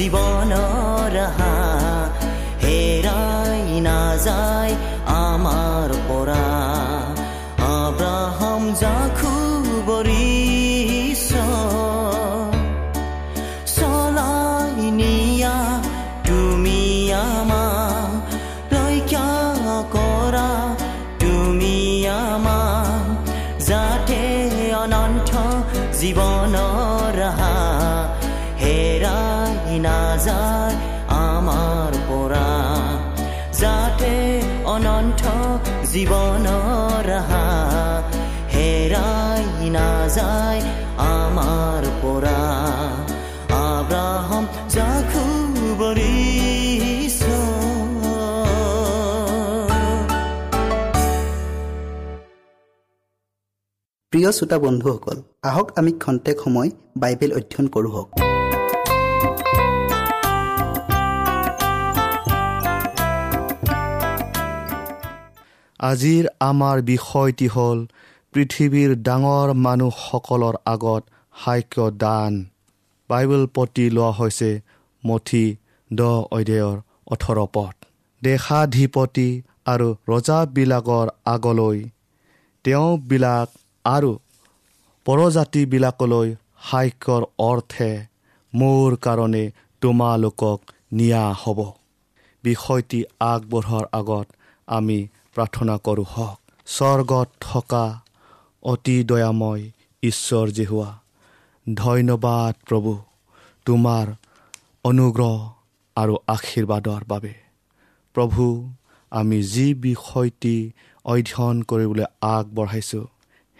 জীৱনৰ প্ৰিয় শ্ৰোতা বন্ধুসকল আহক আমি খন্তেক সময় বাইবেল অধ্যয়ন কৰোঁ হওক। আজিৰ আমাৰ বিষয়টি হ'ল পৃথিৱীৰ ডাঙৰ মানুহসকলৰ আগত সাক্য দান বাইবেল পতি লোৱা হৈছে মঠি দহ অধ্যায়ৰ ওঠৰ পথ দেশাধিপতি আৰু ৰজাবিলাকৰ আগলৈ তেওঁবিলাক আৰু পৰজাতিবিলাকলৈ সাক্যৰ অৰ্থে মোৰ কাৰণে তোমালোকক নিয়া হ'ব। বিষয়টি আগবঢ়োৱাৰ আগত আমি প্ৰাৰ্থনা কৰোঁ হওক। স্বৰ্গত থকা অতি দয়াময় ঈশ্বৰ জেহুৱা ধন্যবাদ প্ৰভু তোমাৰ অনুগ্ৰহ আৰু আশীৰ্বাদৰ বাবে। প্ৰভু আমি যি বিষয়টি অধ্যয়ন কৰিবলৈ আগবঢ়াইছোঁ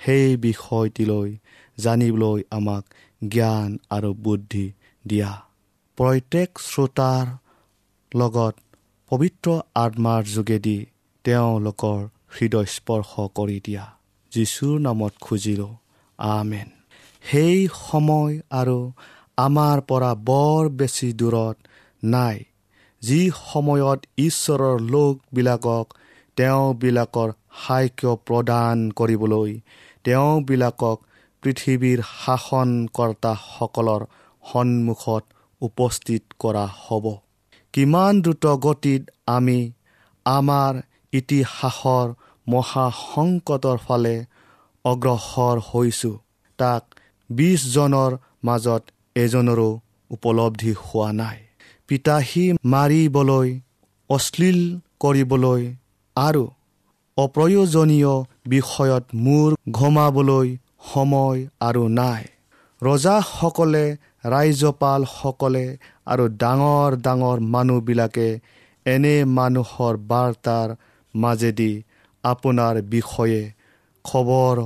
সেই বিষয়টিলৈ জানিবলৈ আমাক জ্ঞান আৰু বুদ্ধি দিয়া। প্ৰত্যেক শ্ৰোতাৰ লগত পবিত্ৰ আত্মাৰ যোগেদি তেওঁলোকৰ হৃদয় স্পৰ্শ কৰি দিয়া। যীশুৰ নামত খুজিলোঁ আমেন। সেই সময় আৰু আমাৰ পৰা বৰ বেছি দূৰত নাই। যি সময়ত ঈশ্বৰৰ লোকবিলাকক তেওঁবিলাকৰ সাক্য প্ৰদান কৰিবলৈ তেওঁবিলাকক পৃথিৱীৰ শাসনকৰ্তাসকলৰ সন্মুখত উপস্থিত কৰা হ'ব। কিমান দ্ৰুত গতিত আমি আমাৰ ইতিহাসৰ মহাসংকটৰ ফালে অগ্ৰসৰ হৈছোঁ তাক বিছজনৰ মাজত এজনৰো উপলব্ধি হোৱা নাই। পিতাহী মাৰিবলৈ অশ্লীল কৰিবলৈ আৰু অপ্ৰয়োজনীয় বিষয়ত মূৰ ঘমাবলৈ সময় আৰু নাই। ৰজাসকলে ৰাজ্যপালসকলে আৰু ডাঙৰ ডাঙৰ মানুহবিলাকে এনে মানুহৰ বাৰ্তাৰ মাজেদি আপোনাৰ বিষয়ে খবৰ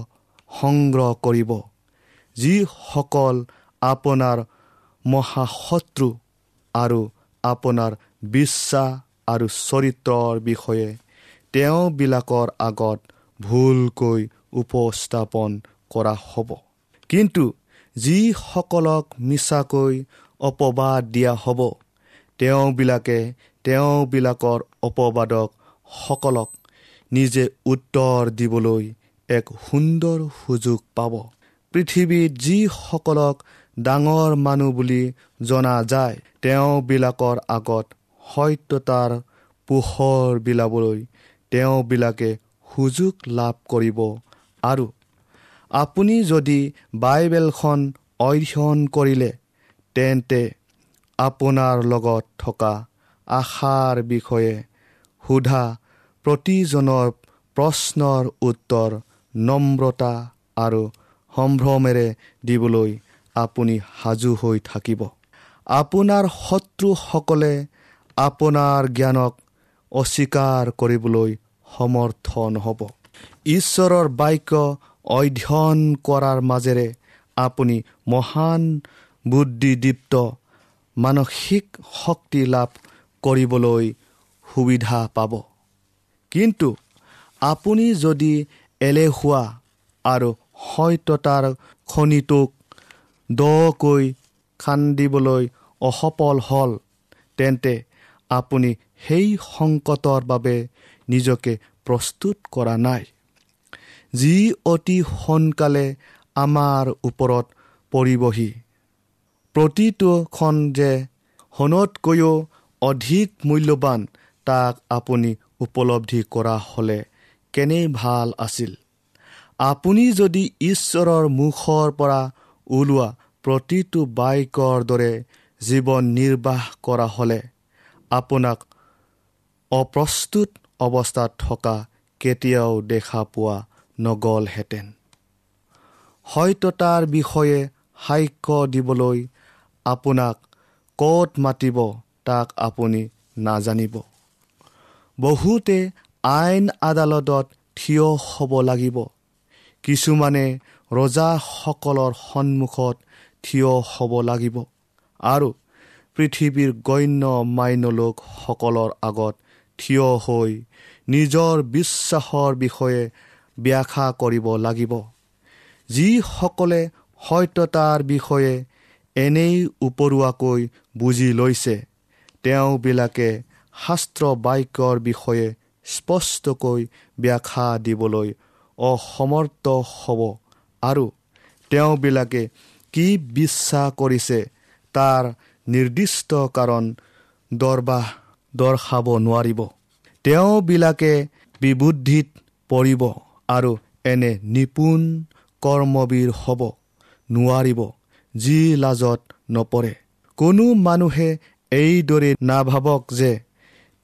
সংগ্ৰহ কৰিব যিসকল আপোনাৰ মহাশত্ৰু আৰু আপোনাৰ বিশ্বাস আৰু চৰিত্ৰৰ বিষয়ে তেওঁবিলাকৰ আগত ভুলকৈ উপস্থাপন কৰা হ'ব। কিন্তু যিসকলক মিছাকৈ অপবাদ দিয়া হ'ব তেওঁবিলাকে তেওঁবিলাকৰ অপবাদক সকলক নিজে উত্তৰ দিবলৈ এক সুন্দৰ সুযোগ পাব। পৃথিৱীত যিসকলক ডাঙৰ মানুহ বুলি জনা যায় তেওঁবিলাকৰ আগত সত্যতাৰ পোহৰ বিলাবলৈ তেওঁবিলাকে সুযোগ লাভ কৰিব। আৰু আপুনি যদি বাইবেলখন অধ্যয়ন কৰিলে তেন্তে আপোনাৰ লগত থকা আশাৰ বিষয়ে সোধা প্ৰতিজনৰ প্ৰশ্নৰ উত্তৰ নম্ৰতা আৰু সম্ভ্ৰমেৰে দিবলৈ আপুনি সাজু হৈ থাকিব। আপোনাৰ শত্ৰুসকলে আপোনাৰ জ্ঞানক অস্বীকাৰ কৰিবলৈ সমৰ্থ নহ'ব। ঈশ্বৰৰ বাক্য অধ্যয়ন কৰাৰ মাজেৰে আপুনি মহান বুদ্ধিদীপ্ত মানসিক শক্তি লাভ কৰিবলৈ সুবিধা পাব। কিন্তু আপুনি যদি এলেহুৱা আৰু সত্যতাৰ খনিটোক দকৈ খান্দিবলৈ অসফল হ'ল তেন্তে আপুনি সেই সংকটৰ বাবে নিজকে প্ৰস্তুত কৰা নাই। যি অতি সোনকালে আমাৰ ওপৰত পৰিবহি। প্ৰতিটোখন যে সোণতকৈও অধিক মূল্যৱান তাক আপুনি উপলব্ধি কৰা হ'লে কেনে ভাল আছিল? আপুনি যদি ঈশ্বৰৰ মুখৰ পৰা ওলোৱা প্ৰতিটো বাইকৰ দৰে জীৱন নিৰ্বাহ কৰা হ'লে আপোনাক অপ্ৰস্তুত অৱস্থাত থকা কেতিয়াও দেখা পোৱা নগ'লহেঁতেন। সত্যতাৰ বিষয়ে সাক্ষ্য দিবলৈ আপোনাক ক'ত মাতিব তাক আপুনি নাজানিব। বহুতে আইন আদালতত থিয় হ'ব লাগিব। কিছুমানে ৰজাসকলৰ সন্মুখত থিয় হ'ব লাগিব। আৰু পৃথিৱীৰ গণ্য মান্য লোকসকলৰ আগত থিয় হৈ নিজৰ বিশ্বাসৰ বিষয়ে ব্যাখ্যা কৰিব লাগিব। যিসকলে সত্যতাৰ বিষয়ে এনেই উপৰুৱাকৈ বুজি লৈছে তেওঁবিলাকে শাস্ত্ৰ বাক্যৰ বিষয়ে স্পষ্টকৈ ব্যাখ্যা দিবলৈ অসমৰ্থ হ'ব আৰু তেওঁবিলাকে কি বিশ্বাস কৰিছে তাৰ নিৰ্দিষ্ট কাৰণ দৰবাহ দৰ্শাব নোৱাৰিব। তেওঁবিলাকে বিবুদ্ধিত পৰিব আৰু এনে নিপুণ কৰ্মবীৰ হ'ব নোৱাৰিব যি লাজত নপৰে। কোনো মানুহে এইদৰে নাভাবক যে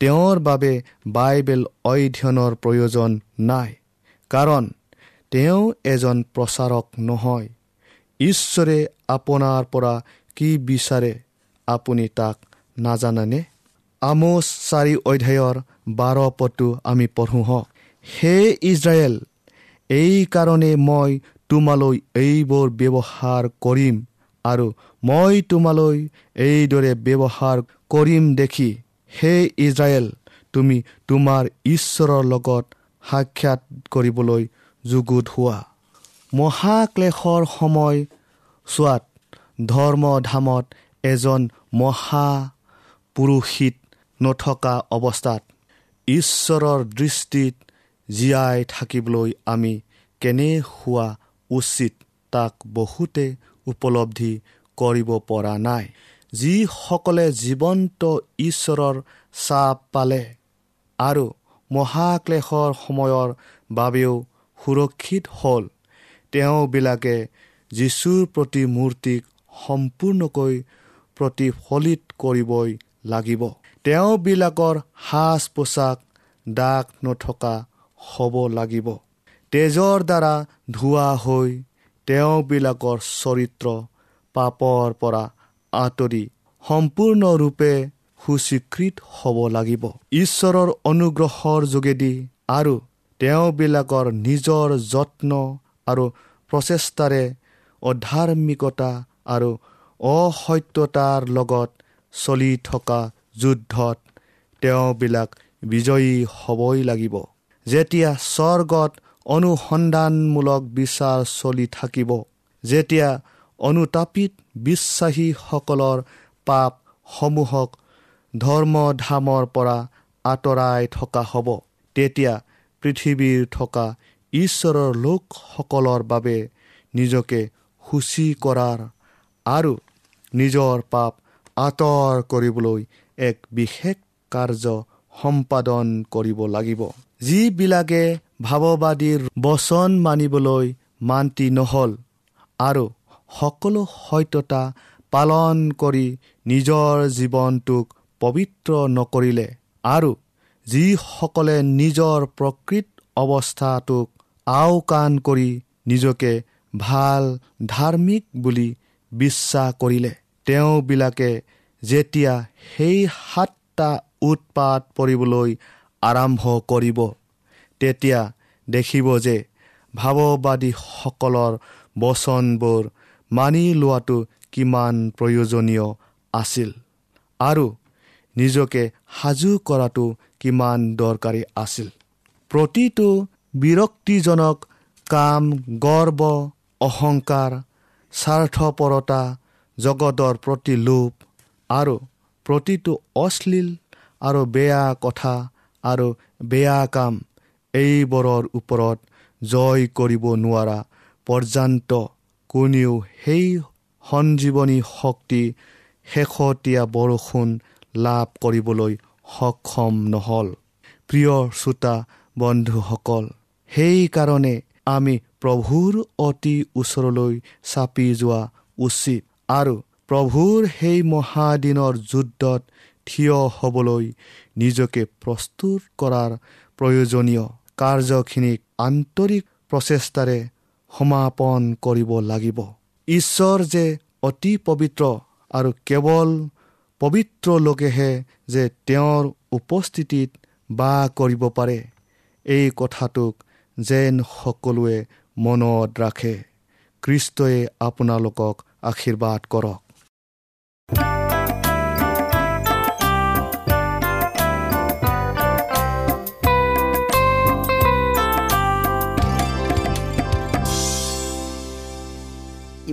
তেওঁৰ বাবে বাইবেল অধ্যয়নৰ প্ৰয়োজন নাই কাৰণ তেওঁ এজন প্ৰচাৰক নহয়। ঈশ্বৰে আপোনাৰ পৰা কি বিচাৰে আপুনি তাক নাজানেনে? আমোচ চাৰি অধ্যায়ৰ বাৰ পদটো আমি পঢ়োঁ হওক। হে ইজৰাইল এইকাৰণে মই তোমালৈ এইবোৰ ব্যৱহাৰ কৰিম আৰু মই তোমালৈ এইদৰে ব্যৱহাৰ কৰিম দেখি। হে ইজৰাইল তুমি তোমাৰ ঈশ্বৰৰ লগত সাক্ষাৎ কৰিবলৈ যুগুত হোৱা। মহাক্লেশৰ সময় চোৱাত ধৰ্মধামত এজন মহা পুৰুষিত নথকা অৱস্থাত। ঈশ্বৰৰ দৃষ্টিত জীয়াই থাকিবলৈ আমি কেনে হোৱা উচিত তাক বহুতে উপলব্ধি কৰিব পৰা নাই। যিসকলে জীৱন্ত ঈশ্বৰৰ চাপ পালে আৰু মহাক্লেশৰ সময়ৰ বাবেও সুৰক্ষিত হ'ল তেওঁবিলাকে যীশুৰ প্ৰতি মূৰ্তিক সম্পূৰ্ণকৈ প্ৰতিফলিত কৰিবই লাগিব। তেওঁবিলাকৰ সাজ পোছাক দাগ নথকা হ'ব লাগিব। তেজৰ দ্বাৰা ধোৱা হৈ তেওঁবিলাকৰ চৰিত্ৰ পাপৰ পৰা আঁতৰি সম্পূৰ্ণৰূপে সুস্বীকৃত হ'ব লাগিব। ঈশ্বৰৰ অনুগ্ৰহৰ যোগেদি আৰু তেওঁবিলাকৰ নিজৰ যত্ন আৰু প্ৰচেষ্টাৰে অধাৰ্মিকতা আৰু অসত্যতাৰ লগত চলি থকা যুদ্ধত তেওঁবিলাক বিজয়ী হ'বই লাগিব। যেতিয়া স্বৰ্গত অনুসন্ধানমূলক বিচাৰ চলি থাকিব যেতিয়া অনুতাপিত বিশ্বাসীসকলৰ পাপসমূহক ধৰ্মধামৰ পৰা আঁতৰাই থকা হ'ব তেতিয়া পৃথিৱীৰ থকা ঈশ্বৰৰ লোকসকলৰ বাবে নিজকে সূচী কৰাৰ আৰু নিজৰ পাপ আঁতৰ কৰিবলৈ এক বিশেষ কাৰ্য সম্পাদন কৰিব লাগিব। যিবিলাকে ভাৱবাদীৰ বচন মানিবলৈ মান্তি নহ'ল আৰু সকলো সত্যতা পালন কৰি নিজৰ জীৱনটোক পবিত্ৰ নকৰিলে আৰু যিসকলে নিজৰ প্ৰকৃত অৱস্থাটোক আওকাণ কৰি নিজকে ভাল ধাৰ্মিক বুলি বিশ্বাস কৰিলে তেওঁবিলাকে যেতিয়া সেই সাতটা উৎপাত পৰিবলৈ আৰম্ভ কৰিব তেতিয়া দেখিব যে ভাৱবাদীসকলৰ বচনবোৰ মানি লোৱাটো কিমান প্ৰয়োজনীয় আছিল আৰু নিজকে সাজু কৰাটো কিমান দৰকাৰী আছিল। প্ৰতিটো বিৰক্তিজনক কাম গৰ্ব অহংকাৰ স্বাৰ্থপৰতা জগতৰ প্ৰতি লোভ আৰু প্ৰতিটো অশ্লীল আৰু বেয়া কথা আৰু বেয়া কাম এইবোৰৰ ওপৰত জয় কৰিব নোৱাৰা পৰ্যন্ত কোনেও সেই সঞ্জীৱনী শক্তি শেহতীয়া বৰষুণ লাভ কৰিবলৈ সক্ষম নহ'ল। প্ৰিয় শ্ৰোতা বন্ধুসকল সেইকাৰণে আমি প্ৰভুৰ অতি ওচৰলৈ চাপি যোৱা উচিত আৰু প্ৰভুৰ সেই মহাদিনৰ যুদ্ধত থিয় হ'বলৈ নিজকে প্ৰস্তুত কৰাৰ প্ৰয়োজনীয় কাৰ্যখিনিক আন্তৰিক প্ৰচেষ্টাৰে সমাপন কৰিব লাগিব। ঈশ্বৰ যে অতি পবিত্ৰ আৰু কেৱল পবিত্ৰ লোকেহে যে তেওঁৰ উপস্থিতিত বাস কৰিব পাৰে এই কথাটোক যেন সকলোৱে মনত ৰাখে। খ্ৰীষ্টই আপোনালোকক আশীৰ্বাদ কৰক।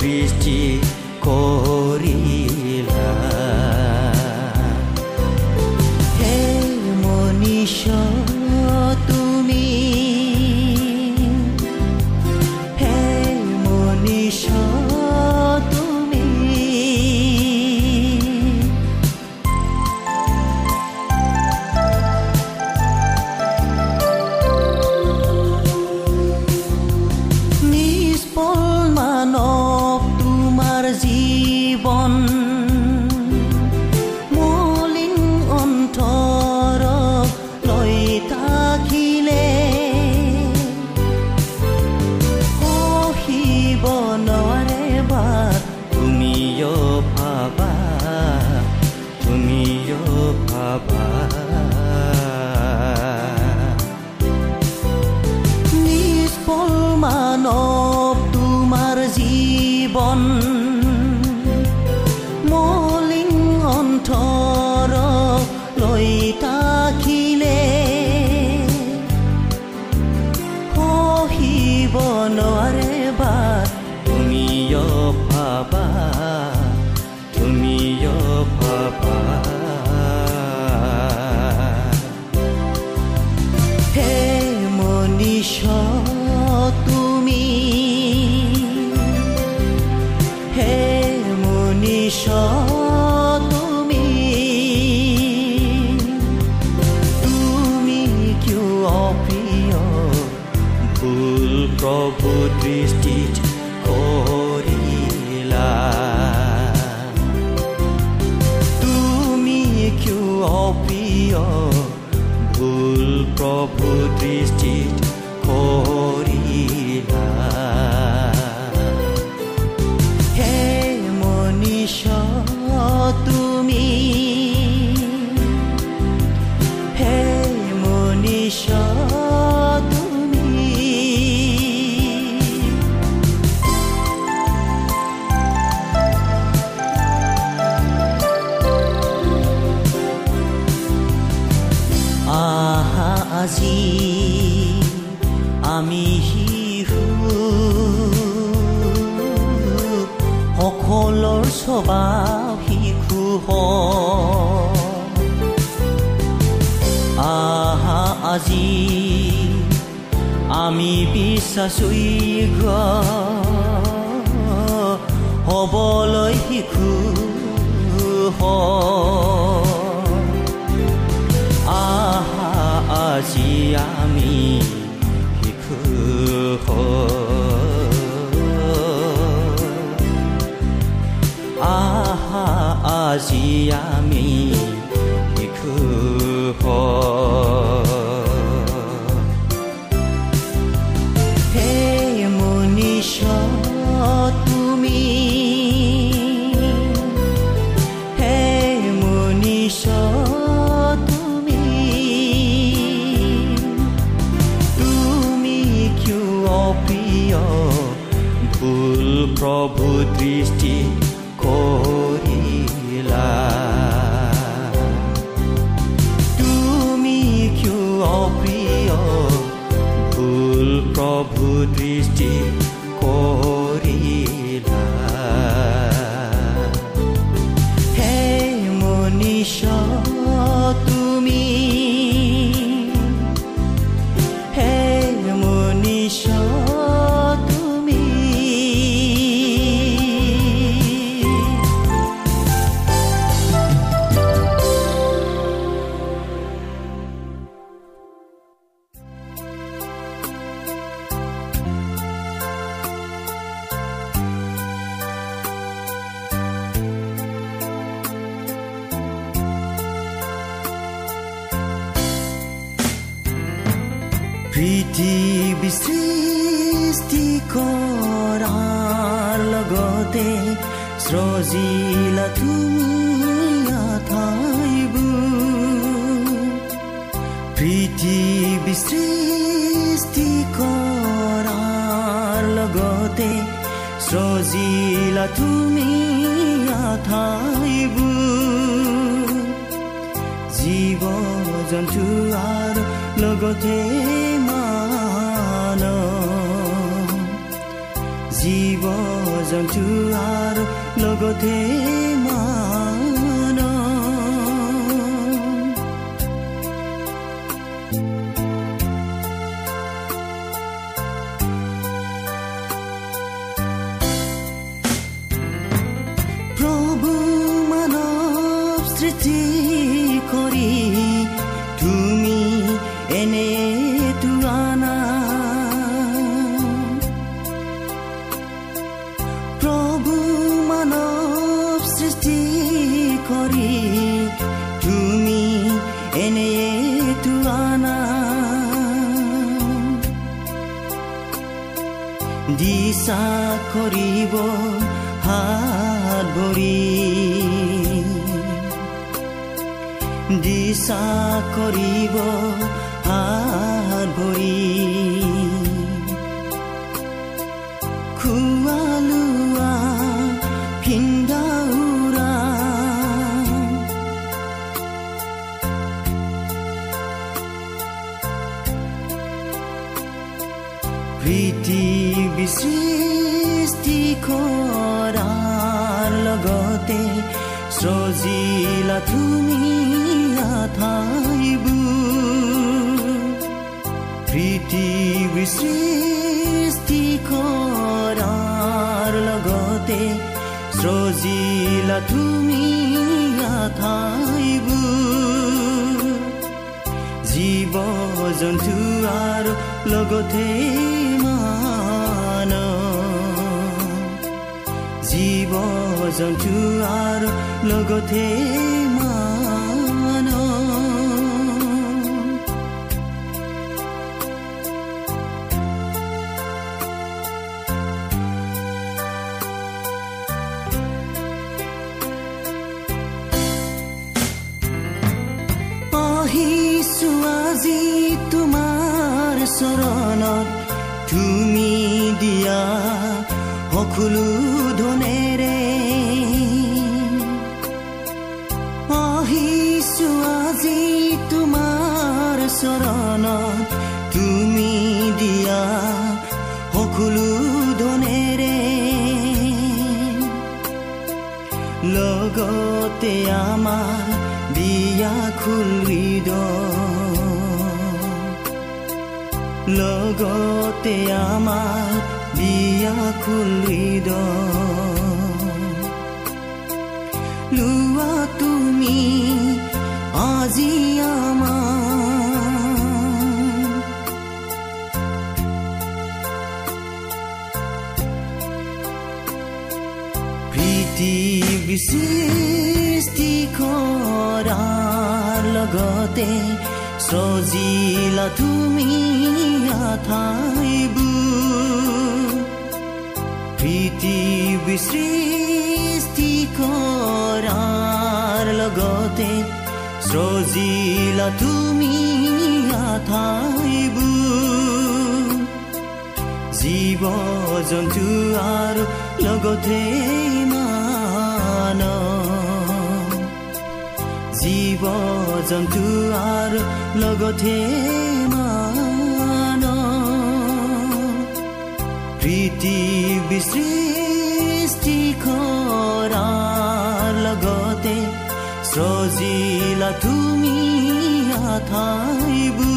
দৃষ্টি কৰিলা জীৱন মলিন অন্তৰ লৈ থাকিলে ভুল প্ৰভু দৃষ্টিত আজি আমি বিশ্বাসযোগ্য হ'বলৈ শিশু। আহা আজি আমি শিশু আহা আজি আমি প্ৰভু দৃষ্টি পৃথিৱী সৃষ্টি কৰাৰ লগতে সৃজিলা তুমি জীৱ জন্তু আৰু লগতে মান জীৱ জন্তু আৰু লগতে কৰিব হাত ভৰি। দিশা কৰিব হাত ভৰি। পৃথিৱী সৃষ্টি কৰাৰ লগতে সজিলা তুমি জীৱ জন্তু আৰু লগতে মান জীৱ জন্তু আৰু লগতে সকলো ধনেৰে। আহিছো আজি তোমাৰ চৰণত তুমি দিয়া সকলো ধনেৰে। লগতে আমাৰ বিয়া খুলিদ লগতে আমাৰ লগতে সজিলা তুমি আঠাইবোৰ পৃথিৱী সৃষ্টি কৰাৰ লগতে সজিলা তুমি আঠাইবোৰ জীৱ জন্তু আৰু লগতে মান জীৱ জন্তু আৰু লগতে মান পৃথিৱী কৰাৰ লগতে সজিলা তুমি আঠাইবোৰ।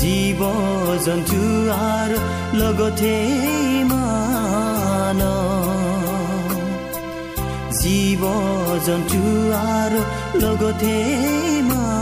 জীৱ জন্তু আৰু লগতে মান জীৱ জন্তু আৰু লগতে মান